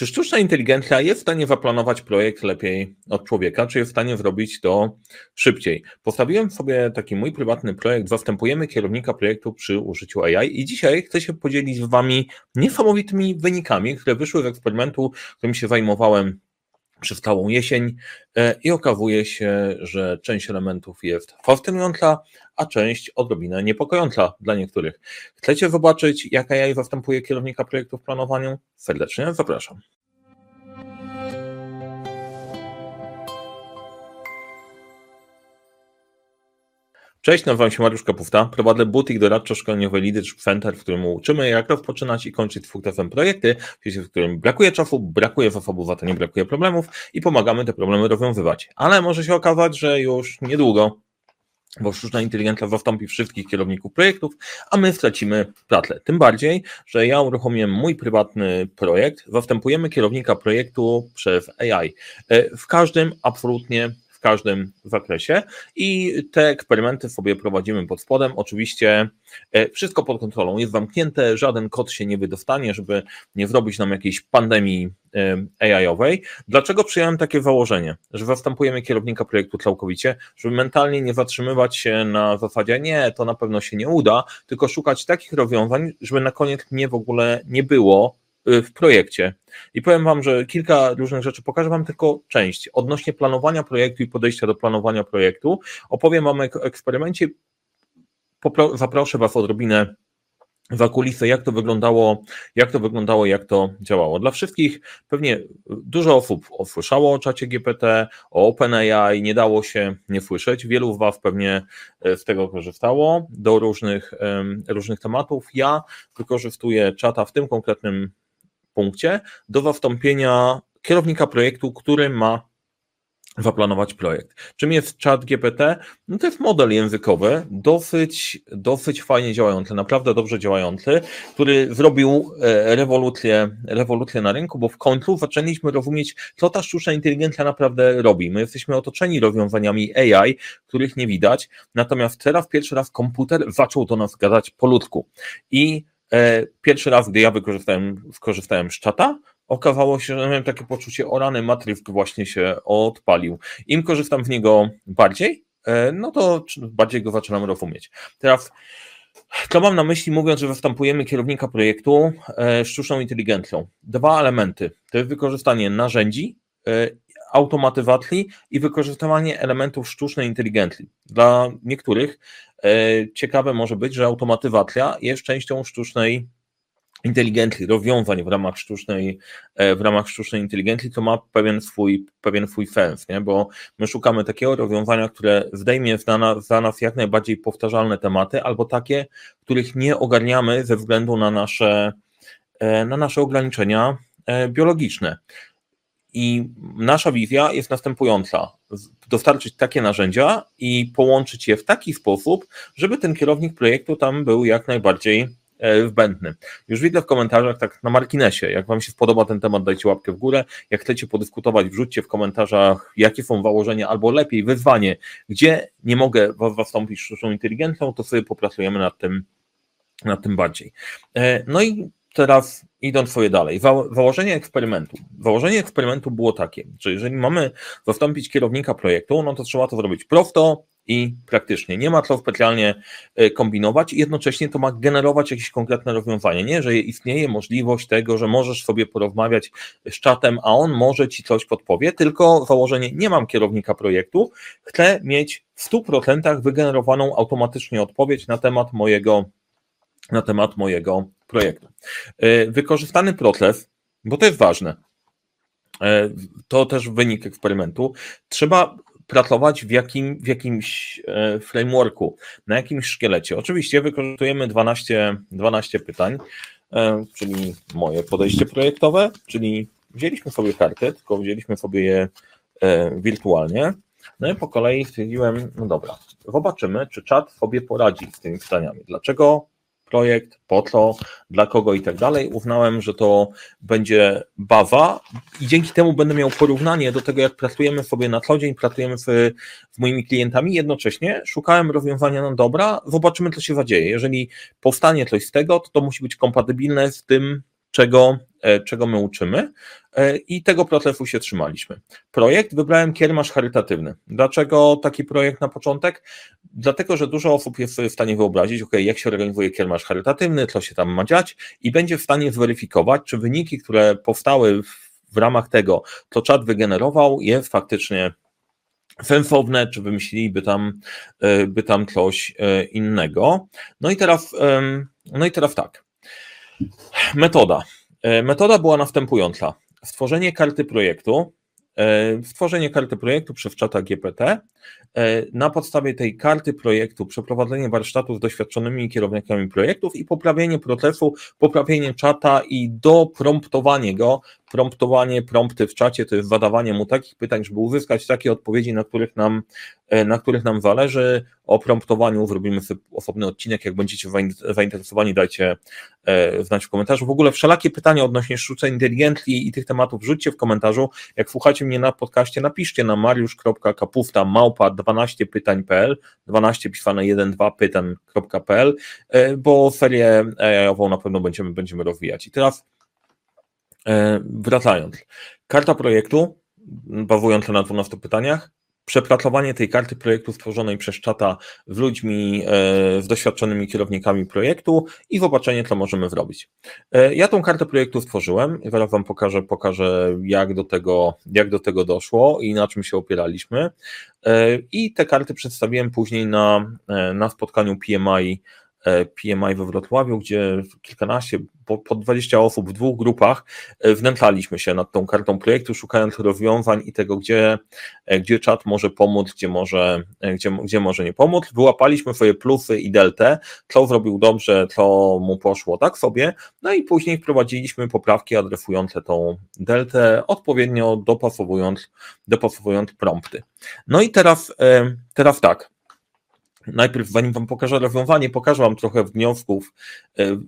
Czy sztuczna inteligencja jest w stanie zaplanować projekt lepiej od człowieka, czy jest w stanie zrobić to szybciej? Postawiłem sobie taki mój prywatny projekt, zastępujemy kierownika projektu przy użyciu AI i dzisiaj chcę się podzielić z Wami niesamowitymi wynikami, które wyszły z eksperymentu, którym się zajmowałem przez całą jesień e, i okazuje się, że część elementów jest fascynująca, a część odrobinę niepokojąca dla niektórych. Chcecie zobaczyć, jak AI zastępuje kierownika projektu w planowaniu? Serdecznie zapraszam. Cześć, nazywam się Mariusz Kapufta, prowadzę butik doradczo-szkoleniowy Leadership Center, w którym uczymy jak rozpoczynać i kończyć sukcesem projekty, w którym brakuje czasu, brakuje to nie brakuje problemów i pomagamy te problemy rozwiązywać. Ale może się okazać, że już niedługo bo sztuczna inteligencja zastąpi wszystkich kierowników projektów, a my stracimy pracę. Tym bardziej, że ja uruchomiłem mój prywatny projekt, zastępujemy kierownika projektu przez AI. E, w każdym absolutnie w każdym zakresie i te eksperymenty sobie prowadzimy pod spodem. Oczywiście e, wszystko pod kontrolą, jest zamknięte, żaden kod się nie wydostanie, żeby nie zrobić nam jakiejś pandemii e, AI-owej. Dlaczego przyjąłem takie założenie, że zastępujemy kierownika projektu całkowicie, żeby mentalnie nie zatrzymywać się na zasadzie nie, to na pewno się nie uda, tylko szukać takich rozwiązań, żeby na koniec mnie w ogóle nie było w projekcie. I powiem Wam, że kilka różnych rzeczy, pokażę Wam tylko część. Odnośnie planowania projektu i podejścia do planowania projektu, opowiem Wam o eksperymencie, zaproszę Was odrobinę w kulisy, jak to wyglądało, jak to wyglądało, jak to działało. Dla wszystkich pewnie dużo osób słyszało o czacie GPT, o OpenAI, nie dało się nie słyszeć. Wielu z Was pewnie e, z tego korzystało do różnych, różnych tematów. Ja wykorzystuję czata w tym konkretnym punkcie do zastąpienia kierownika projektu, który ma zaplanować projekt. Czym jest chat GPT? No to jest model językowy, dosyć, dosyć fajnie działający, naprawdę dobrze działający, który zrobił e, rewolucję, rewolucję na rynku, bo w końcu zaczęliśmy rozumieć, co ta sztuczna inteligencja naprawdę robi. My jesteśmy otoczeni rozwiązaniami AI, których nie widać, natomiast teraz pierwszy raz komputer zaczął do nas gadać po ludzku. I pierwszy raz, gdy ja wykorzystałem, skorzystałem z czata, okazało się, że miałem takie poczucie, o rany, Matrysk właśnie się odpalił. Im korzystam z niego bardziej, e, no to bardziej go zaczynam rozumieć. Teraz, co mam na myśli, mówiąc, że zastępujemy kierownika projektu e, sztuczną inteligencją? Dwa elementy. To jest wykorzystanie narzędzi automatyzacji i wykorzystywanie elementów sztucznej inteligencji. Dla niektórych e, ciekawe może być, że automatyzacja jest częścią sztucznej inteligencji, rozwiązań w ramach sztucznej, e, w ramach sztucznej inteligencji, to ma pewien swój, pewien swój sens, nie? bo my szukamy takiego rozwiązania, które zdejmie za nas, za nas jak najbardziej powtarzalne tematy, albo takie, których nie ogarniamy ze względu na nasze, e, na nasze ograniczenia biologiczne. I nasza wizja jest następująca: dostarczyć takie narzędzia i połączyć je w taki sposób, żeby ten kierownik projektu tam był jak najbardziej e, wbędny. Już widzę w komentarzach, tak na marginesie, jak Wam się spodoba ten temat, dajcie łapkę w górę. Jak chcecie podyskutować, wrzućcie w komentarzach, jakie są założenia, albo lepiej wyzwanie, gdzie nie mogę Was zastąpić sztuczną inteligencją, to sobie popracujemy nad tym, nad tym bardziej. E, no i teraz idąc swoje dalej, założenie eksperymentu. Założenie eksperymentu było takie, że jeżeli mamy zastąpić kierownika projektu, no to trzeba to zrobić prosto i praktycznie. Nie ma co specjalnie e, kombinować i jednocześnie to ma generować jakieś konkretne rozwiązanie. Nie, że istnieje możliwość tego, że możesz sobie porozmawiać z czatem, a on może ci coś podpowie, tylko założenie nie mam kierownika projektu, chcę mieć w 100% wygenerowaną automatycznie odpowiedź na temat mojego na temat mojego projektu. E, wykorzystany proces, bo to jest ważne, e, to też wynik eksperymentu, trzeba pracować w, jakim, w jakimś e, frameworku, na jakimś szkielecie. Oczywiście wykorzystujemy 12, 12 pytań, czyli moje podejście projektowe, czyli wzięliśmy sobie karty, tylko wzięliśmy sobie je wirtualnie. No i po kolei stwierdziłem, no dobra, zobaczymy, czy czat sobie poradzi z tymi pytaniami. Dlaczego projekt, po co, dla kogo i tak dalej. Uznałem, że to będzie bawa i dzięki temu będę miał porównanie do tego, jak pracujemy sobie na co dzień, pracujemy z, z moimi klientami. Jednocześnie szukałem rozwiązania na dobra, zobaczymy, co się zadzieje. Jeżeli powstanie coś z tego, to to musi być kompatybilne z tym, czego, czego my uczymy i tego protlefu się trzymaliśmy. Projekt wybrałem kiermasz charytatywny. Dlaczego taki projekt na początek? Dlatego, że dużo osób jest w stanie wyobrazić, ok, jak się organizuje kiermasz charytatywny, co się tam ma dziać i będzie w stanie zweryfikować, czy wyniki, które powstały w, ramach tego, co czat wygenerował, jest faktycznie sensowne, czy wymyśliliby tam, e, by tam coś e, innego. No i teraz, no i teraz tak. Metoda. E, metoda była następująca. Stworzenie karty projektu, stworzenie karty projektu przez czata GPT. Na podstawie tej karty projektu przeprowadzenie warsztatów z doświadczonymi kierownikami projektów i poprawienie procesu, poprawienie czata i dopromptowanie go promptowanie, prompty w czacie to jest zadawanie mu takich pytań, żeby uzyskać takie odpowiedzi, na których nam, e, na których nam zależy. O promptowaniu zrobimy sobie osobny odcinek, jak będziecie zainteresowani, dajcie e, znać w komentarzu. W ogóle wszelakie pytania odnośnie sztucznej inteligencji i tych tematów wrzućcie w komentarzu. Jak słuchacie mnie na podcaście, napiszcie na mariusz.kapufta małpa 12pytań.pl 12 pisane 1-2 pytań.pl, e, bo serię AI-ową na pewno będziemy, będziemy rozwijać. I teraz E, wracając, karta projektu, bazująca na 12 pytaniach, przepracowanie tej karty projektu stworzonej przez czata z ludźmi, e, z doświadczonymi kierownikami projektu i zobaczenie, co możemy zrobić. E, ja tą kartę projektu stworzyłem zaraz Wam pokażę, pokażę jak, do tego, jak do tego doszło i na czym się opieraliśmy. I te karty przedstawiłem później na, na spotkaniu PMI E, PMI we Wrocławiu, gdzie kilkanaście, po, po 20 osób w dwóch grupach e, wnętraliśmy się nad tą kartą projektu, szukając rozwiązań i tego, gdzie, e, gdzie czat może pomóc, gdzie może, gdzie, gdzie może nie pomóc. Wyłapaliśmy swoje plusy i deltę, co zrobił dobrze, co mu poszło tak sobie, no i później wprowadziliśmy poprawki adresujące tą deltę, odpowiednio dopasowując, dopasowując prompty. No i teraz, teraz tak, Najpierw, zanim Wam pokażę rozwiązanie, pokażę Wam trochę wniosków. E,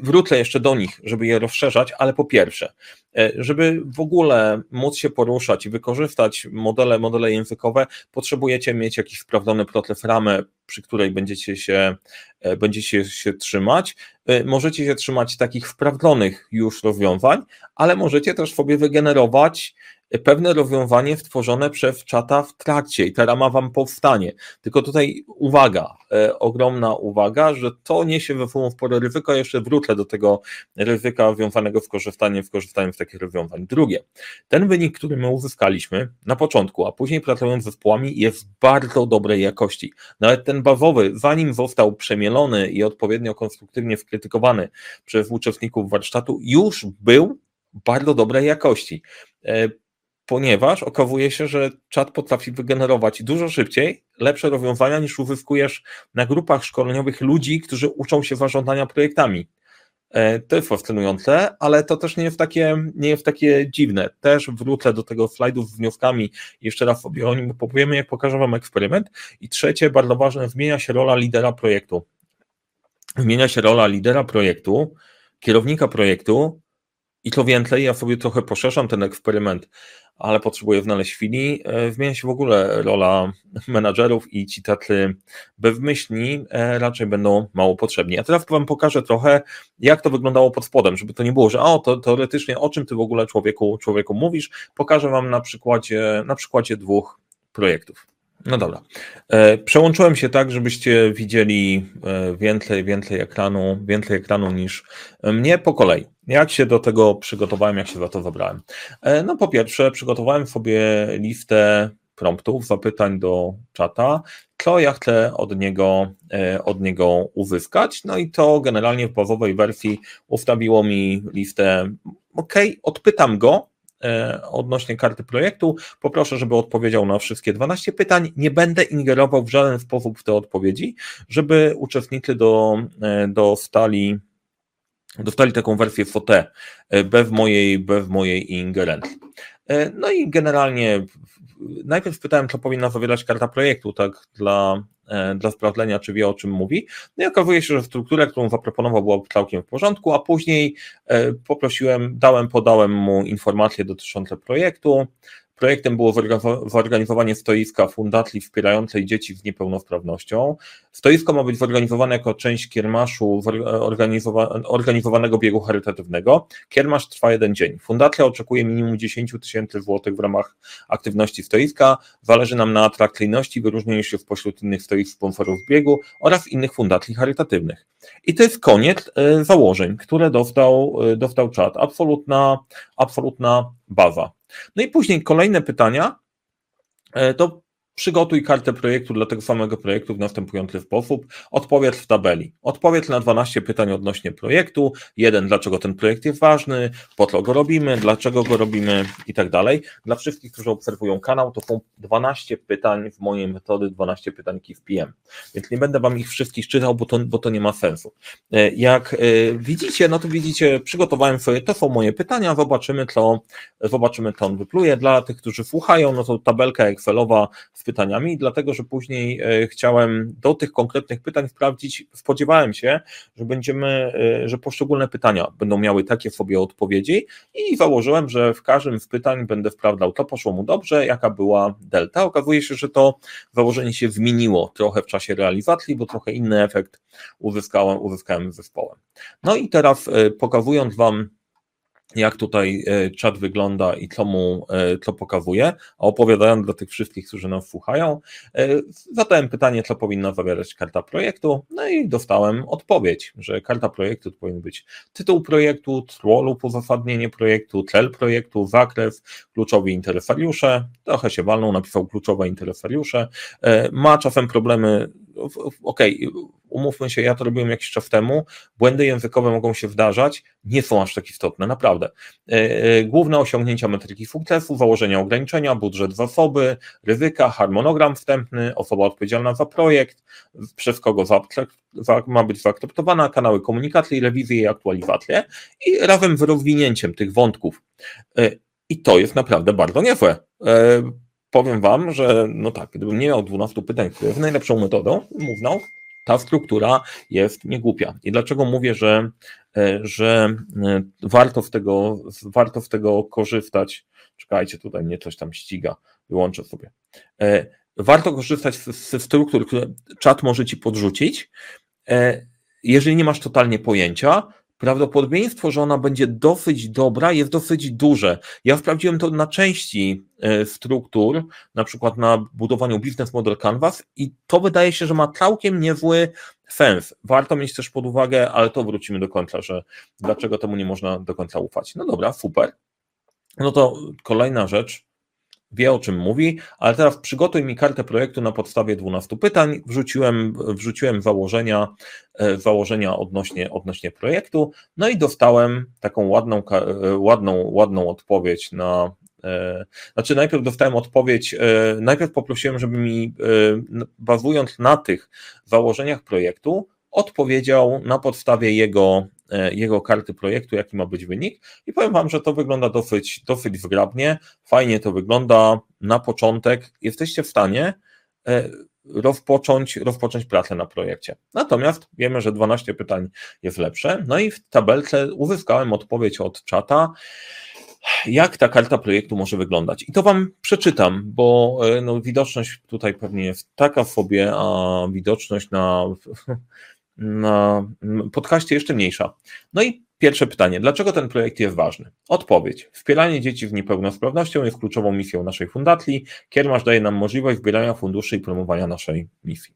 wrócę jeszcze do nich, żeby je rozszerzać, ale po pierwsze, e, żeby w ogóle móc się poruszać i wykorzystać modele, modele językowe, potrzebujecie mieć jakiś sprawdzony proces ramę, przy której będziecie się, e, będziecie się trzymać. Możecie się trzymać takich sprawdzonych już rozwiązań, ale możecie też sobie wygenerować pewne rozwiązanie stworzone przez czata w trakcie i ta rama wam powstanie. Tylko tutaj uwaga, e, ogromna uwaga, że to niesie we sobą spore ryzyko, jeszcze wrócę do tego ryzyka związanego z korzystaniem, z korzystaniem z takich rozwiązań. Drugie, ten wynik, który my uzyskaliśmy na początku, a później pracując z zespołami, jest bardzo dobrej jakości. Nawet ten bazowy, zanim został przemielony i odpowiednio konstruktywnie skrytykowany przez uczestników warsztatu, już był bardzo dobrej jakości. Ponieważ okazuje się, że czat potrafi wygenerować dużo szybciej lepsze rozwiązania niż uzyskujesz na grupach szkoleniowych ludzi, którzy uczą się zarządzania projektami. E, to jest fascynujące, ale to też nie jest takie, nie jest takie dziwne. Też wrócę do tego slajdu z wnioskami, jeszcze raz sobie o nim opowiemy, jak pokażę Wam eksperyment. I trzecie, bardzo ważne, zmienia się rola lidera projektu. Zmienia się rola lidera projektu, kierownika projektu i co więcej, ja sobie trochę poszerzam ten eksperyment ale potrzebuje znaleźć chwili. E, zmienia się w ogóle rola menadżerów i ci tacy bezmyślni e, raczej będą mało potrzebni. A teraz Wam pokażę trochę, jak to wyglądało pod spodem, żeby to nie było, że o, to teoretycznie o czym Ty w ogóle człowieku, człowieku mówisz. Pokażę Wam na przykładzie, na przykładzie dwóch projektów. No dobra. E, przełączyłem się tak, żebyście widzieli więcej, więcej ekranu, więcej ekranu niż mnie po kolei. Jak się do tego przygotowałem, jak się za to zabrałem? E, no po pierwsze, przygotowałem sobie listę promptów, zapytań do czata, co ja chcę od niego, e, od niego uzyskać. No i to generalnie w bazowej wersji ustawiło mi listę. OK, odpytam go e, odnośnie karty projektu. Poproszę, żeby odpowiedział na wszystkie 12 pytań. Nie będę ingerował w żaden sposób w te odpowiedzi, żeby uczestnicy do, dostali dostali taką wersję FOTE bez mojej, bez mojej ingerencji. E, no i generalnie najpierw pytałem, co powinna zawierać karta projektu, tak dla, e, dla sprawdzenia, czy wie o czym mówi. No i okazuje się, że struktura, którą zaproponował, była całkiem w porządku, a później e, poprosiłem, dałem, podałem mu informacje dotyczące projektu, Projektem było zorganizowanie stoiska fundatli wspierającej dzieci z niepełnosprawnością. Stoisko ma być zorganizowane jako część kiermaszu organizowanego biegu charytatywnego. Kiermasz trwa jeden dzień. Fundacja oczekuje minimum 10 tysięcy złotych w ramach aktywności stoiska. Zależy nam na atrakcyjności, wyróżnieniu się spośród innych stoisk sponsorów biegu oraz innych fundacji charytatywnych. I to jest koniec e, założeń, które dostał, e, dostał czat. Absolutna, absolutna baza. No i później kolejne pytania. E, to Przygotuj kartę projektu dla tego samego projektu w następujący sposób. Odpowiedz w tabeli. Odpowiedz na 12 pytań odnośnie projektu. Jeden, dlaczego ten projekt jest ważny, po co go robimy, dlaczego go robimy i tak dalej. Dla wszystkich, którzy obserwują kanał, to są 12 pytań w mojej metody, 12 pytań KIF-PM. Więc nie będę Wam ich wszystkich czytał, bo to, bo to nie ma sensu. E, jak e, widzicie, no to widzicie, przygotowałem sobie, to są moje pytania, zobaczymy, co, zobaczymy, co on wypluje. Dla tych, którzy słuchają, no to tabelka Excelowa z pytaniami, dlatego że później e, chciałem do tych konkretnych pytań sprawdzić, spodziewałem się, że będziemy, e, że poszczególne pytania będą miały takie sobie odpowiedzi i założyłem, że w każdym z pytań będę sprawdzał, to poszło mu dobrze, jaka była delta. Okazuje się, że to założenie się zmieniło trochę w czasie realizacji, bo trochę inny efekt uzyskałem, uzyskałem zespołem. No i teraz e, pokazując Wam jak tutaj e, czat wygląda i co mu e, co pokazuje, a opowiadając dla tych wszystkich, którzy nas słuchają, e, zadałem pytanie, co powinna zawierać karta projektu, no i dostałem odpowiedź, że karta projektu to powinien być tytuł projektu, tło lub uzasadnienie projektu, cel projektu, zakres, kluczowi interesariusze, trochę się walną, napisał kluczowe interesariusze, ma czasem problemy okej, okay, umówmy się, ja to robiłem jakiś czas temu, błędy językowe mogą się zdarzać, nie są aż tak istotne, naprawdę. E, e, główne osiągnięcia metryki sukcesu, założenia ograniczenia, budżet zasoby, ryzyka, harmonogram wstępny, osoba odpowiedzialna za projekt, przez kogo ma być zaakceptowana, kanały komunikacji, rewizje i aktualizacje i razem z rozwinięciem tych wątków. E, I to jest naprawdę bardzo niezłe powiem Wam, że no tak, gdybym nie miał 12 pytań, które jest najlepszą metodą mówną, ta struktura jest niegłupia. I dlaczego mówię, że, e, że e, warto, z tego, warto z tego korzystać? Czekajcie, tutaj mnie coś tam ściga, wyłączę sobie. E, warto korzystać ze struktur, które czat może Ci podrzucić. Jeżeli nie masz totalnie pojęcia, prawdopodobieństwo, że ona będzie dosyć dobra, jest dosyć duże. Ja sprawdziłem to na części e, struktur, na przykład na budowaniu Business Model Canvas i to wydaje się, że ma całkiem niezły sens. Warto mieć też pod uwagę, ale to wrócimy do końca, że dlaczego temu nie można do końca ufać. No dobra, super. No to kolejna rzecz, wie o czym mówi, ale teraz przygotuj mi kartę projektu na podstawie 12 pytań. Wrzuciłem, wrzuciłem założenia, e, założenia odnośnie, odnośnie projektu, no i dostałem taką ładną, e, ładną, ładną odpowiedź na. E, znaczy, najpierw dostałem odpowiedź, najpierw poprosiłem, żeby mi, bazując na tych założeniach projektu, odpowiedział na podstawie jego jego karty projektu, jaki ma być wynik. I powiem Wam, że to wygląda dosyć, dosyć zgrabnie, fajnie to wygląda. Na początek jesteście w stanie e, rozpocząć, rozpocząć pracę na projekcie. Natomiast wiemy, że 12 pytań jest lepsze. No i w tabelce uzyskałem odpowiedź od czata, jak ta karta projektu może wyglądać. I to Wam przeczytam, bo e, no, widoczność tutaj pewnie jest taka sobie, a widoczność na podcaście jeszcze mniejsza. No i pierwsze pytanie, dlaczego ten projekt jest ważny? Odpowiedź. Wspieranie dzieci z niepełnosprawnością jest kluczową misją naszej fundacji. Kiermasz daje nam możliwość zbierania funduszy i promowania naszej misji.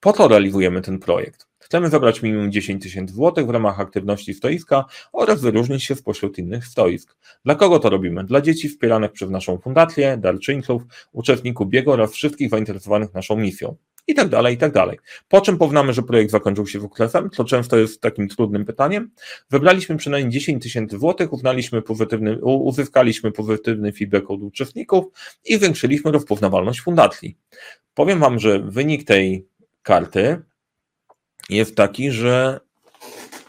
Po co realizujemy ten projekt? Chcemy zebrać minimum 10 tysięcy złotych w ramach aktywności stoiska oraz wyróżnić się spośród innych stoisk. Dla kogo to robimy? Dla dzieci wspieranych przez naszą fundację, darczyńców, uczestników biegu oraz wszystkich zainteresowanych naszą misją i tak dalej, i tak dalej. Po czym poznamy, że projekt zakończył się sukcesem, co często jest takim trudnym pytaniem. Wybraliśmy przynajmniej 10 tysięcy złotych, uznaliśmy pozytywny, uzyskaliśmy pozytywny feedback od uczestników i zwiększyliśmy rozpoznawalność fundacji. Powiem Wam, że wynik tej karty jest taki, że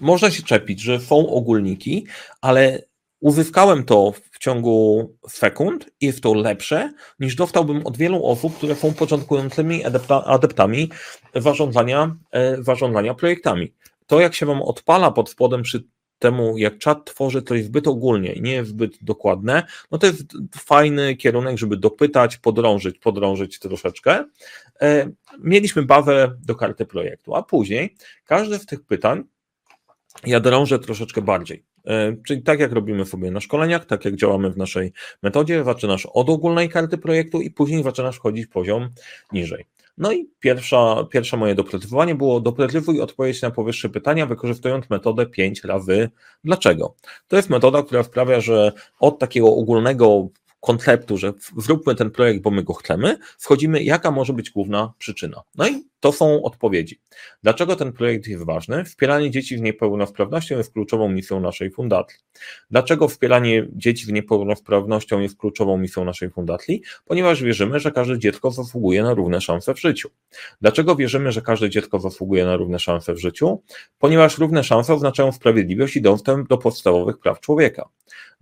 można się czepić, że są ogólniki, ale uzyskałem to w ciągu sekund i jest to lepsze niż dostałbym od wielu osób, które są początkującymi adepta, adeptami warządzania, e, warządzania projektami. To, jak się Wam odpala pod spodem przy temu, jak czat tworzy coś zbyt ogólnie i nie jest zbyt dokładne, no to jest fajny kierunek, żeby dopytać, podrążyć, podrążyć troszeczkę. E, mieliśmy bawę do karty projektu, a później każde z tych pytań ja drążę troszeczkę bardziej. E, czyli tak jak robimy sobie na szkoleniach, tak jak działamy w naszej metodzie, zaczynasz od ogólnej karty projektu i później zaczynasz wchodzić poziom niżej. No i pierwsza, pierwsze moje doprecyzowanie było doprecyzuj odpowiedź na powyższe pytania, wykorzystując metodę 5 razy dlaczego. To jest metoda, która sprawia, że od takiego ogólnego konceptu, że zróbmy ten projekt, bo my go chcemy, wchodzimy, jaka może być główna przyczyna. No i to są odpowiedzi. Dlaczego ten projekt jest ważny? Wspieranie dzieci z niepełnosprawnością jest kluczową misją naszej fundacji. Dlaczego wspieranie dzieci z niepełnosprawnością jest kluczową misją naszej fundacji? Ponieważ wierzymy, że każde dziecko zasługuje na równe szanse w życiu. Dlaczego wierzymy, że każde dziecko zasługuje na równe szanse w życiu? Ponieważ równe szanse oznaczają sprawiedliwość i dostęp do podstawowych praw człowieka.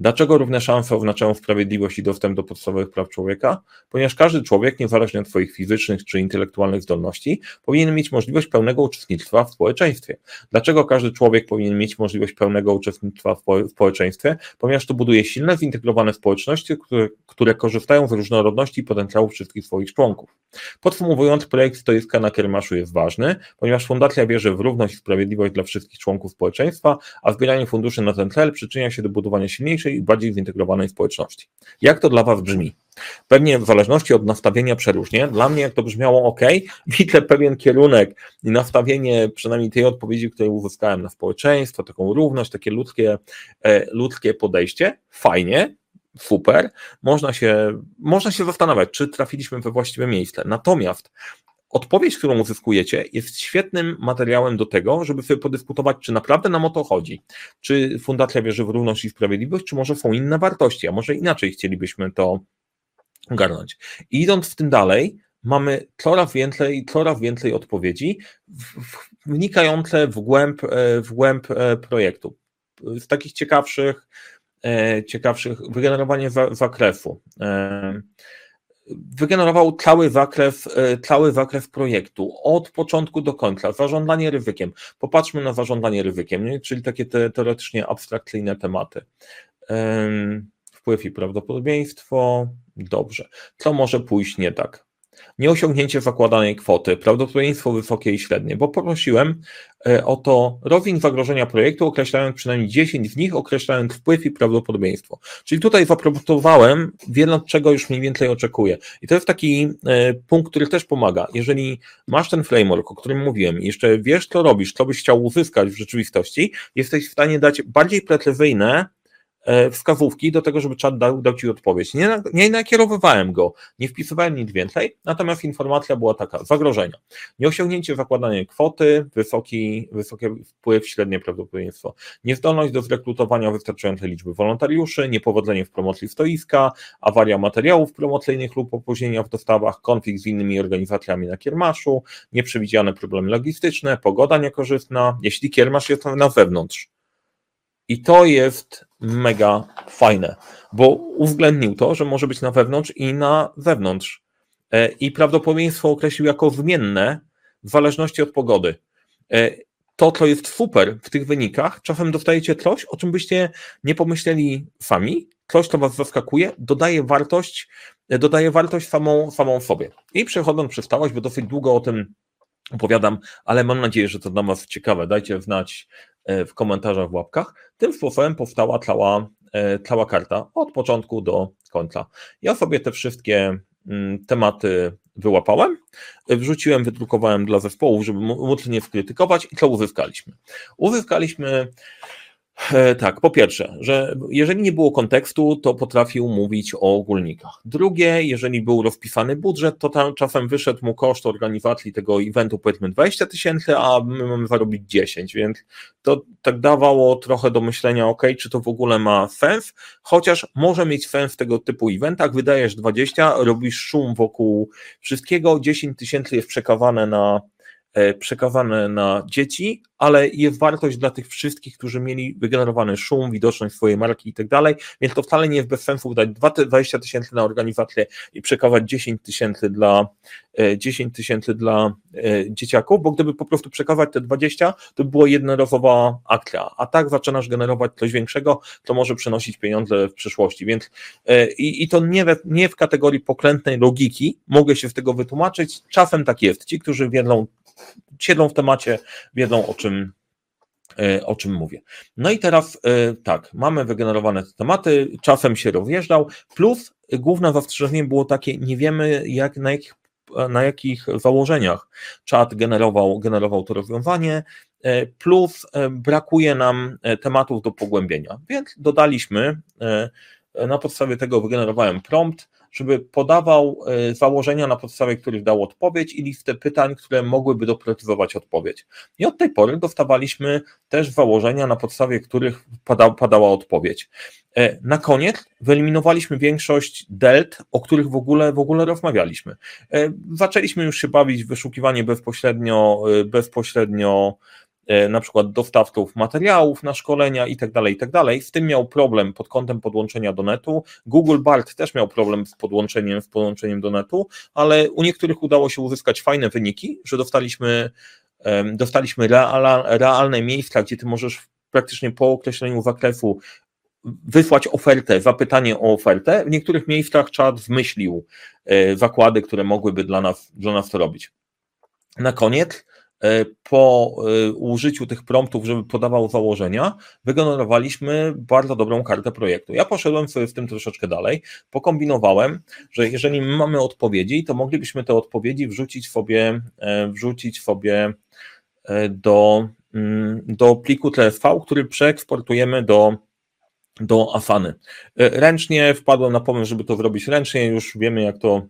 Dlaczego równe szanse oznaczają sprawiedliwość i dostęp do podstawowych praw człowieka? Ponieważ każdy człowiek, niezależnie od swoich fizycznych czy intelektualnych zdolności, powinien mieć możliwość pełnego uczestnictwa w społeczeństwie. Dlaczego każdy człowiek powinien mieć możliwość pełnego uczestnictwa w społeczeństwie? Ponieważ to buduje silne, zintegrowane społeczności, które, które korzystają z różnorodności i potencjału wszystkich swoich członków. Podsumowując, projekt stoiska na Kiermaszu jest ważny, ponieważ Fundacja wierzy w równość i sprawiedliwość dla wszystkich członków społeczeństwa, a zbieranie funduszy na ten cel przyczynia się do budowania silniejszej i bardziej zintegrowanej społeczności. Jak to dla Was brzmi? Pewnie w zależności od nastawienia przeróżnie. Dla mnie, jak to brzmiało ok, widzę pewien kierunek i nastawienie przynajmniej tej odpowiedzi, której uzyskałem na społeczeństwo, taką równość, takie ludzkie, e, ludzkie podejście. Fajnie, super. Można się, można się zastanawiać, czy trafiliśmy we właściwe miejsce. Natomiast odpowiedź, którą uzyskujecie, jest świetnym materiałem do tego, żeby sobie podyskutować, czy naprawdę nam o to chodzi. Czy Fundacja wierzy w równość i sprawiedliwość, czy może są inne wartości, a może inaczej chcielibyśmy to ogarnąć. I idąc w tym dalej, mamy coraz więcej, coraz więcej odpowiedzi wnikające w głęb, e, w głęb e, projektu. Z takich ciekawszych, e, ciekawszych wygenerowanie zakresu. Wygenerował cały zakres, cały zakres projektu od początku do końca. Zarządzanie ryzykiem. Popatrzmy na zarządzanie ryzykiem, nie? czyli takie te, teoretycznie abstrakcyjne tematy. Wpływ i prawdopodobieństwo, Dobrze. Co może pójść nie tak? Nieosiągnięcie zakładanej kwoty, prawdopodobieństwo wysokie i średnie, bo poprosiłem e, o to rozwin zagrożenia projektu, określając przynajmniej 10 z nich, określając wpływ i prawdopodobieństwo. Czyli tutaj zaproponowałem wiele, czego już mniej więcej oczekuję. I to jest taki e, punkt, który też pomaga. Jeżeli masz ten framework, o którym mówiłem, jeszcze wiesz, co robisz, co byś chciał uzyskać w rzeczywistości, jesteś w stanie dać bardziej precyzyjne wskazówki do tego, żeby czat dał, dał Ci odpowiedź. Nie, nie nakierowywałem go, nie wpisywałem nic więcej, natomiast informacja była taka, zagrożenia. Nieosiągnięcie zakładania kwoty, wysoki, wysoki wpływ, średnie prawdopodobieństwo. Niezdolność do zrekrutowania wystarczającej liczby wolontariuszy, niepowodzenie w promocji stoiska, awaria materiałów promocyjnych lub opóźnienia w dostawach, konflikt z innymi organizacjami na kiermaszu, nieprzewidziane problemy logistyczne, pogoda niekorzystna, jeśli kiermasz jest na zewnątrz. I to jest mega fajne, bo uwzględnił to, że może być na wewnątrz i na zewnątrz. E, I prawdopodobieństwo określił jako zmienne w zależności od pogody. E, to, co jest super w tych wynikach, czasem dostajecie coś, o czym byście nie pomyśleli sami, coś, co was zaskakuje, dodaje wartość, e, dodaje wartość samą, samą sobie. I przechodząc przez całość, bo dosyć długo o tym opowiadam, ale mam nadzieję, że to dla Was ciekawe. Dajcie znać w komentarzach, w łapkach. Tym sposobem powstała cała, e, cała karta od początku do końca. Ja sobie te wszystkie mm, tematy wyłapałem, wrzuciłem, wydrukowałem dla zespołów, żeby móc nie skrytykować i co uzyskaliśmy? Uzyskaliśmy E, tak, po pierwsze, że jeżeli nie było kontekstu, to potrafił mówić o ogólnikach. Drugie, jeżeli był rozpisany budżet, to tam czasem wyszedł mu koszt organizacji tego eventu powiedzmy 20 tysięcy, a my mamy zarobić 10, więc to tak dawało trochę do myślenia, ok, czy to w ogóle ma sens, chociaż może mieć sens w tego typu eventach, wydajesz 20, robisz szum wokół wszystkiego, 10 tysięcy jest przekawane na e, przekazane na dzieci, ale jest wartość dla tych wszystkich, którzy mieli wygenerowany szum, widoczność swojej marki i tak dalej, więc to wcale nie jest bez sensu dać 20 tysięcy na organizację i przekazać 10 tysięcy dla 10 tysięcy dla dzieciaków, bo gdyby po prostu przekazać te 20, to by była jednorazowa akcja, a tak zaczynasz generować coś większego, to może przynosić pieniądze w przyszłości, więc i, i to nie, nie w kategorii pokrętnej logiki, mogę się z tego wytłumaczyć, czasem tak jest, ci, którzy wiedzą, siedzą w temacie, wiedzą o czym, e, o czym mówię. No i teraz e, tak, mamy wygenerowane te tematy, czasem się rozjeżdżał, plus główne zastrzeżenie było takie, nie wiemy jak, na jakich na jakich założeniach czat generował, generował to rozwiązanie, e, plus brakuje nam tematów do pogłębienia, więc dodaliśmy, na podstawie tego wygenerowałem prompt, żeby podawał e, założenia, na podstawie których dał odpowiedź i listę pytań, które mogłyby doprecyzować odpowiedź. I od tej pory dostawaliśmy też założenia, na podstawie których pada, padała odpowiedź. E, na koniec wyeliminowaliśmy większość delt, o których w ogóle, w ogóle rozmawialiśmy. E, zaczęliśmy już się bawić w wyszukiwanie bezpośrednio, bezpośrednio na przykład dostawców materiałów na szkolenia i dalej, i tak dalej. Z tym miał problem pod kątem podłączenia do netu. Google Bart też miał problem z podłączeniem, z podłączeniem do netu, ale u niektórych udało się uzyskać fajne wyniki, że dostaliśmy, dostaliśmy realne miejsca, gdzie ty możesz praktycznie po określeniu zakresu wysłać ofertę, zapytanie o ofertę. W niektórych miejscach czat wymyślił e, zakłady, które mogłyby dla nas, dla nas to robić. Na koniec E, po e, użyciu tych promptów, żeby podawał założenia, wygenerowaliśmy bardzo dobrą kartę projektu. Ja poszedłem sobie w tym troszeczkę dalej, pokombinowałem, że jeżeli mamy odpowiedzi, to moglibyśmy te odpowiedzi wrzucić sobie, e, wrzucić sobie do, mm, do pliku TSV, który przeeksportujemy do do Afany. Ręcznie wpadłem na pomysł, żeby to zrobić ręcznie, już wiemy jak to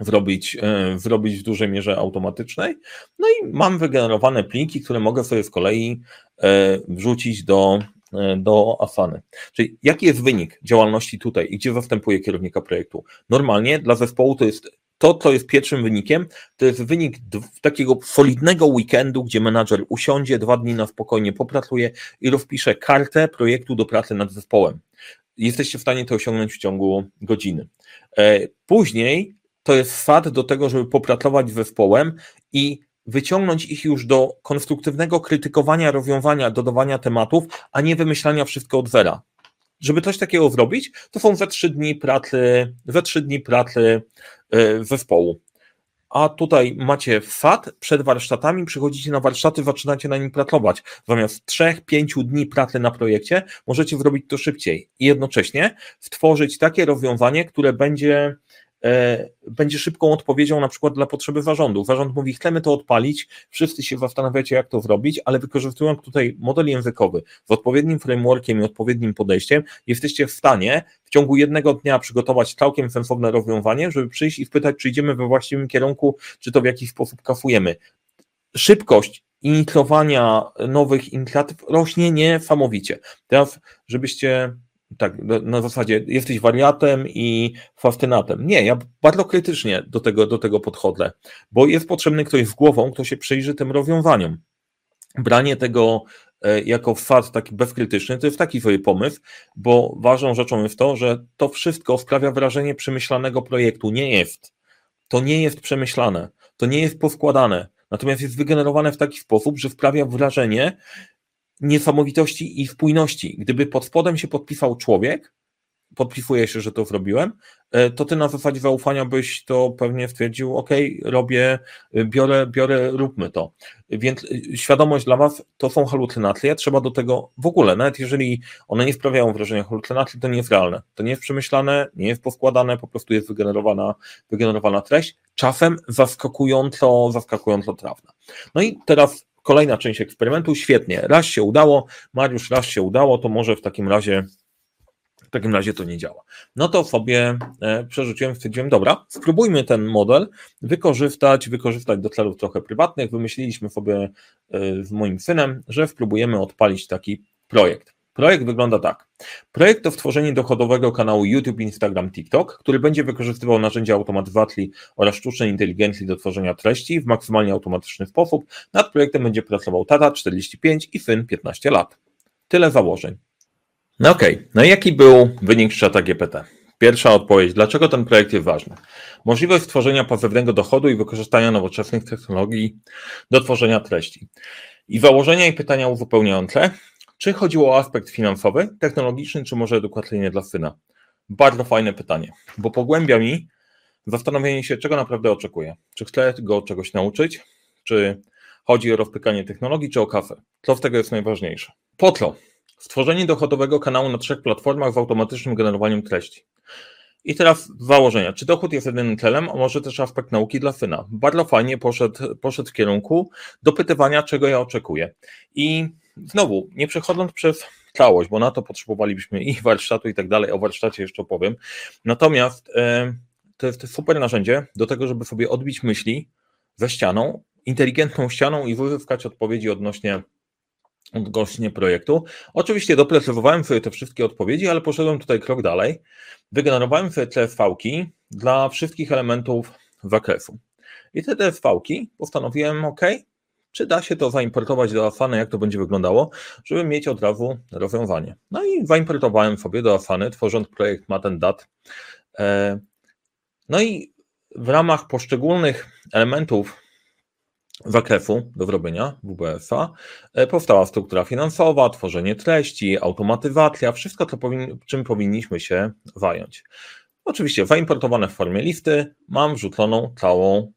zrobić, e, zrobić w dużej mierze automatycznej. No i mam wygenerowane pliki, które mogę sobie z kolei e, wrzucić do, e, do Asany. Czyli jaki jest wynik działalności tutaj i gdzie zastępuje kierownika projektu? Normalnie dla zespołu to jest to, co jest pierwszym wynikiem, to jest wynik takiego solidnego weekendu, gdzie menadżer usiądzie, dwa dni na spokojnie popracuje i rozpisze kartę projektu do pracy nad zespołem. Jesteście w stanie to osiągnąć w ciągu godziny. Później to jest fat do tego, żeby popracować z zespołem i wyciągnąć ich już do konstruktywnego krytykowania, rozwiązywania, dodawania tematów, a nie wymyślania wszystko od zera. Żeby coś takiego zrobić, to są ze trzy dni pracy, ze trzy dni pracy e, zespołu. A tutaj macie FAT przed warsztatami, przychodzicie na warsztaty, zaczynacie na nim pracować. Zamiast trzech, pięciu dni pracy na projekcie, możecie zrobić to szybciej i jednocześnie stworzyć takie rozwiązanie, które będzie będzie szybką odpowiedzią na przykład dla potrzeby zarządu. Zarząd mówi, chcemy to odpalić, wszyscy się zastanawiacie, jak to zrobić, ale wykorzystując tutaj model językowy z odpowiednim frameworkiem i odpowiednim podejściem, jesteście w stanie w ciągu jednego dnia przygotować całkiem sensowne rozwiązanie, żeby przyjść i spytać, czy idziemy we właściwym kierunku, czy to w jakiś sposób kafujemy. Szybkość inicjowania nowych inicjatyw rośnie niesamowicie. Teraz, żebyście tak, na zasadzie jesteś wariatem i fascynatem. Nie, ja bardzo krytycznie do tego, do tego podchodzę, bo jest potrzebny ktoś z głową, kto się przyjrzy tym rozwiązaniom. Branie tego e, jako fakt taki bezkrytyczny, to jest taki sobie pomysł, bo ważną rzeczą jest to, że to wszystko sprawia wrażenie przemyślanego projektu. Nie jest. To nie jest przemyślane, to nie jest poskładane, natomiast jest wygenerowane w taki sposób, że sprawia wrażenie, niesamowitości i spójności. Gdyby pod spodem się podpisał człowiek, podpisuję się, że to zrobiłem, e, to ty na zasadzie zaufania byś to pewnie stwierdził, ok, robię, biorę, biorę, róbmy to. Więc e, świadomość dla was to są halucynacje, trzeba do tego w ogóle, nawet jeżeli one nie sprawiają wrażenia halucynacji, to nie jest realne. To nie jest przemyślane, nie jest poskładane, po prostu jest wygenerowana, wygenerowana treść, czasem zaskakująco, zaskakująco trawna. No i teraz Kolejna część eksperymentu, świetnie. Raz się udało, Mariusz, raz się udało, to może w takim razie w takim razie to nie działa. No to sobie e, przerzuciłem, stwierdziłem, dobra, spróbujmy ten model wykorzystać, wykorzystać do celów trochę prywatnych. Wymyśliliśmy sobie e, z moim synem, że spróbujemy odpalić taki projekt. Projekt wygląda tak. Projekt to stworzenie dochodowego kanału YouTube, Instagram, TikTok, który będzie wykorzystywał narzędzia automatyzacji oraz sztucznej inteligencji do tworzenia treści w maksymalnie automatyczny sposób. Nad projektem będzie pracował Tata 45 i syn 15 lat. Tyle założeń. No okej, okay. no i jaki był wynik Czata GPT? Pierwsza odpowiedź. Dlaczego ten projekt jest ważny? Możliwość stworzenia pasywnego dochodu i wykorzystania nowoczesnych technologii do tworzenia treści. I założenia i pytania uzupełniające. Czy chodziło o aspekt finansowy, technologiczny, czy może edukacyjny dla syna? Bardzo fajne pytanie, bo pogłębia mi zastanowienie się, czego naprawdę oczekuję. Czy chcę go czegoś nauczyć, czy chodzi o rozpykanie technologii, czy o kafę? Co z tego jest najważniejsze? Po co? Stworzenie dochodowego kanału na trzech platformach z automatycznym generowaniem treści. I teraz założenia. Czy dochód jest jedynym celem, a może też aspekt nauki dla syna? Bardzo fajnie poszedł, poszedł w kierunku dopytywania, czego ja oczekuję. I znowu, nie przechodząc przez całość, bo na to potrzebowalibyśmy i warsztatu i tak dalej, o warsztacie jeszcze opowiem. Natomiast e, to jest super narzędzie do tego, żeby sobie odbić myśli ze ścianą, inteligentną ścianą i wyzyskać odpowiedzi odnośnie projektu. Oczywiście doprecyzowałem sobie te wszystkie odpowiedzi, ale poszedłem tutaj krok dalej. Wygenerowałem sobie CSV-ki dla wszystkich elementów zakresu. I te CSV-ki postanowiłem, OK, czy da się to zaimportować do Afany, jak to będzie wyglądało, żeby mieć od razu rozwiązanie. No i zaimportowałem sobie do Afany, tworząc projekt Matendat. E, no i w ramach poszczególnych elementów zakresu do zrobienia WBS-a e, powstała struktura finansowa, tworzenie treści, automatyzacja, wszystko, to powin, czym powinniśmy się zająć. Oczywiście zaimportowane w formie listy mam wrzuconą całą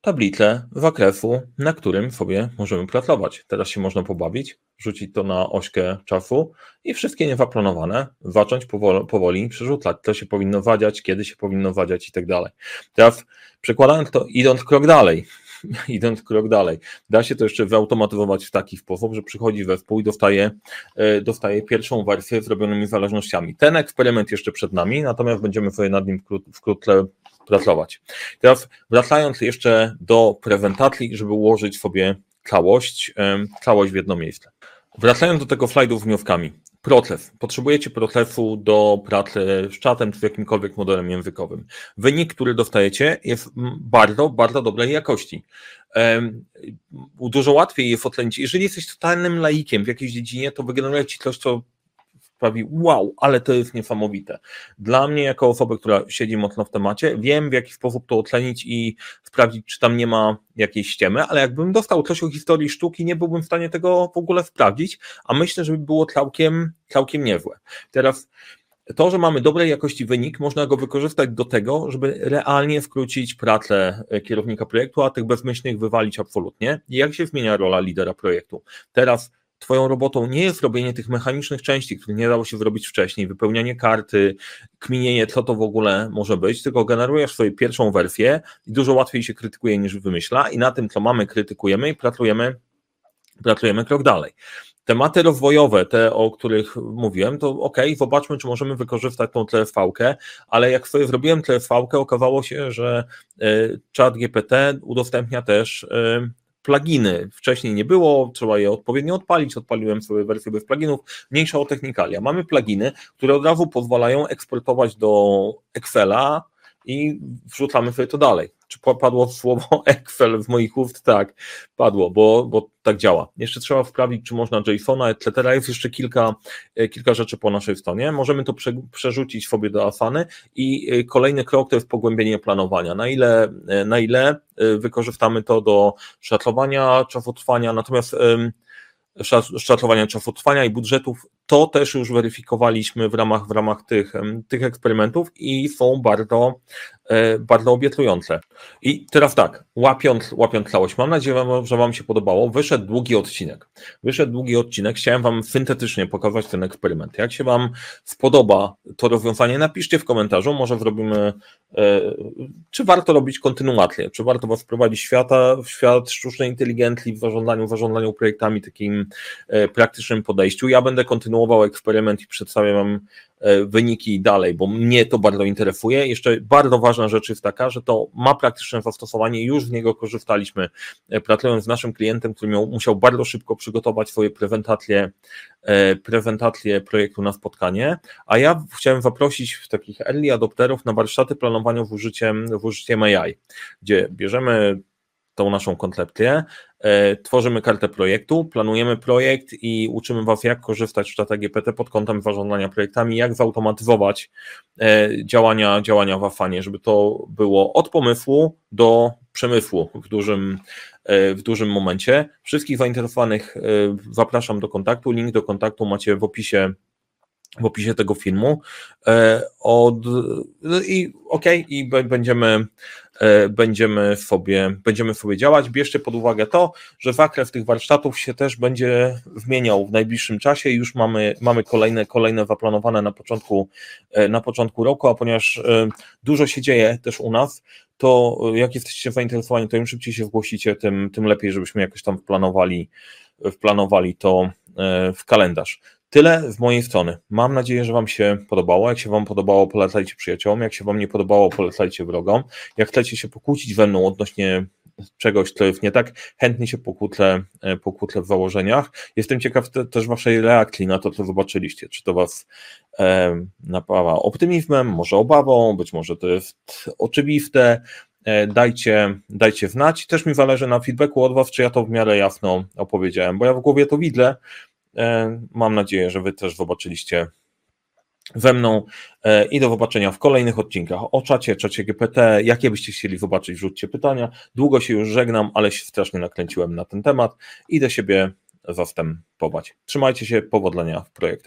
tablicę zakresu, na którym sobie możemy pracować. Teraz się można pobawić, rzucić to na ośkę czasu i wszystkie niezaplanowane zacząć powoli, powoli przerzucać. Co się powinno wadziać, kiedy się powinno wadziać i tak dalej. Teraz przekładając to, idąc krok dalej, idąc krok dalej, da się to jeszcze wyautomatyzować w taki sposób, że przychodzi zespół i dostaje, e, dostaje pierwszą wersję zrobionymi zależnościami. Ten eksperyment jeszcze przed nami, natomiast będziemy sobie nad nim wkrótce pracować. Teraz wracając jeszcze do prezentacji, żeby ułożyć sobie całość, całość w jedno miejsce. Wracając do tego slajdu z wnioskami. Proces. Potrzebujecie procesu do pracy z czatem czy jakimkolwiek modelem językowym. Wynik, który dostajecie, jest bardzo, bardzo dobrej jakości. Dużo łatwiej jest ocenić. Jeżeli jesteś totalnym laikiem w jakiejś dziedzinie, to wygeneruje ci coś, co sprawi wow, ale to jest niesamowite. Dla mnie, jako osoby, która siedzi mocno w temacie, wiem w jaki sposób to ocenić i sprawdzić, czy tam nie ma jakiejś ściemy, ale jakbym dostał coś o historii sztuki, nie byłbym w stanie tego w ogóle sprawdzić, a myślę, że by było całkiem, całkiem niezłe. Teraz to, że mamy dobrej jakości wynik, można go wykorzystać do tego, żeby realnie skrócić pracę kierownika projektu, a tych bezmyślnych wywalić absolutnie. Jak się zmienia rola lidera projektu? Teraz Twoją robotą nie jest robienie tych mechanicznych części, których nie dało się zrobić wcześniej, wypełnianie karty, kminienie, co to w ogóle może być, tylko generujesz swoją pierwszą wersję i dużo łatwiej się krytykuje niż wymyśla i na tym, co mamy, krytykujemy i pracujemy, pracujemy krok dalej. Tematy rozwojowe, te o których mówiłem, to ok, zobaczmy, czy możemy wykorzystać tą TFV-kę, ale jak sobie zrobiłem TFV-kę, okazało się, że e, chat GPT udostępnia też e, pluginy. Wcześniej nie było, trzeba je odpowiednio odpalić. Odpaliłem sobie wersję bez pluginów. Mniejsza o technikalia. Mamy pluginy, które od razu pozwalają eksportować do Excela i wrzucamy sobie to dalej. Czy padło słowo Excel w moich ust? Tak, padło, bo, bo tak działa. Jeszcze trzeba wprawić, czy można JSON-a, etc. Jest jeszcze kilka, e, kilka rzeczy po naszej stronie. Możemy to prze, przerzucić sobie do Asany i e, kolejny krok to jest pogłębienie planowania. Na ile, e, na ile wykorzystamy to do szacowania czasu trwania, natomiast szacowania czasu trwania i budżetów, to też już weryfikowaliśmy w ramach, w ramach tych, tych eksperymentów i są bardzo, e, bardzo obiecujące. I teraz tak, łapiąc, łapiąc całość, mam nadzieję, że Wam się podobało. Wyszedł długi odcinek. Wyszedł długi odcinek, chciałem Wam syntetycznie pokazać ten eksperyment. Jak się Wam spodoba to rozwiązanie, napiszcie w komentarzu, może zrobimy, e, czy warto robić kontynuację, czy warto Was wprowadzić świata, w świat sztucznej inteligencji w zarządzaniu, w zarządzaniu projektami, takim e, praktycznym podejściu. Ja będę kontynuował eksperyment i przedstawię Wam wyniki dalej, bo mnie to bardzo interesuje. Jeszcze bardzo ważna rzecz jest taka, że to ma praktyczne zastosowanie, już z niego korzystaliśmy, pracując z naszym klientem, który miał, musiał bardzo szybko przygotować swoje prezentacje, prezentacje projektu na spotkanie, a ja chciałem zaprosić takich early adopterów na warsztaty planowania w użyciem, w użyciem AI, gdzie bierzemy tą naszą koncepcję, e, tworzymy kartę projektu, planujemy projekt i uczymy Was, jak korzystać z czata GPT pod kątem zarządzania projektami, jak zautomatyzować e, działania, działania w Afanie, żeby to było od pomysłu do przemysłu w dużym, e, w dużym momencie. Wszystkich zainteresowanych zapraszam do kontaktu. Link do kontaktu macie w opisie w opisie tego filmu. Od, I okej, okay, i będziemy E, będziemy sobie, będziemy sobie działać. Bierzcie pod uwagę to, że zakres tych warsztatów się też będzie zmieniał w najbliższym czasie. Już mamy, mamy kolejne, kolejne zaplanowane na początku, e, na początku roku, a ponieważ e, dużo się dzieje też u nas, to jak jesteście zainteresowani, to im szybciej się zgłosicie, tym, tym lepiej, żebyśmy jakoś tam wplanowali, wplanowali to w kalendarz. Tyle z mojej strony. Mam nadzieję, że Wam się podobało. Jak się Wam podobało, polecajcie przyjaciołom. Jak się Wam nie podobało, polecajcie wrogom. Jak chcecie się pokłócić ze mną odnośnie czegoś, co jest nie tak, chętnie się pokłócę, e, pokłócę w założeniach. Jestem ciekaw te, też Waszej reakcji na to, co zobaczyliście. Czy to Was e, napawa optymizmem, może obawą, być może to jest oczywiste. E, dajcie, dajcie znać. Też mi zależy na feedbacku od Was, czy ja to w miarę jasno opowiedziałem, bo ja w głowie to widzę, mam nadzieję, że Wy też zobaczyliście ze mną e, i do zobaczenia w kolejnych odcinkach o czacie, czacie GPT. Jakie byście chcieli zobaczyć, rzućcie pytania. Długo się już żegnam, ale się strasznie nakręciłem na ten temat. Idę siebie zastępować. Trzymajcie się, powodzenia w projektach.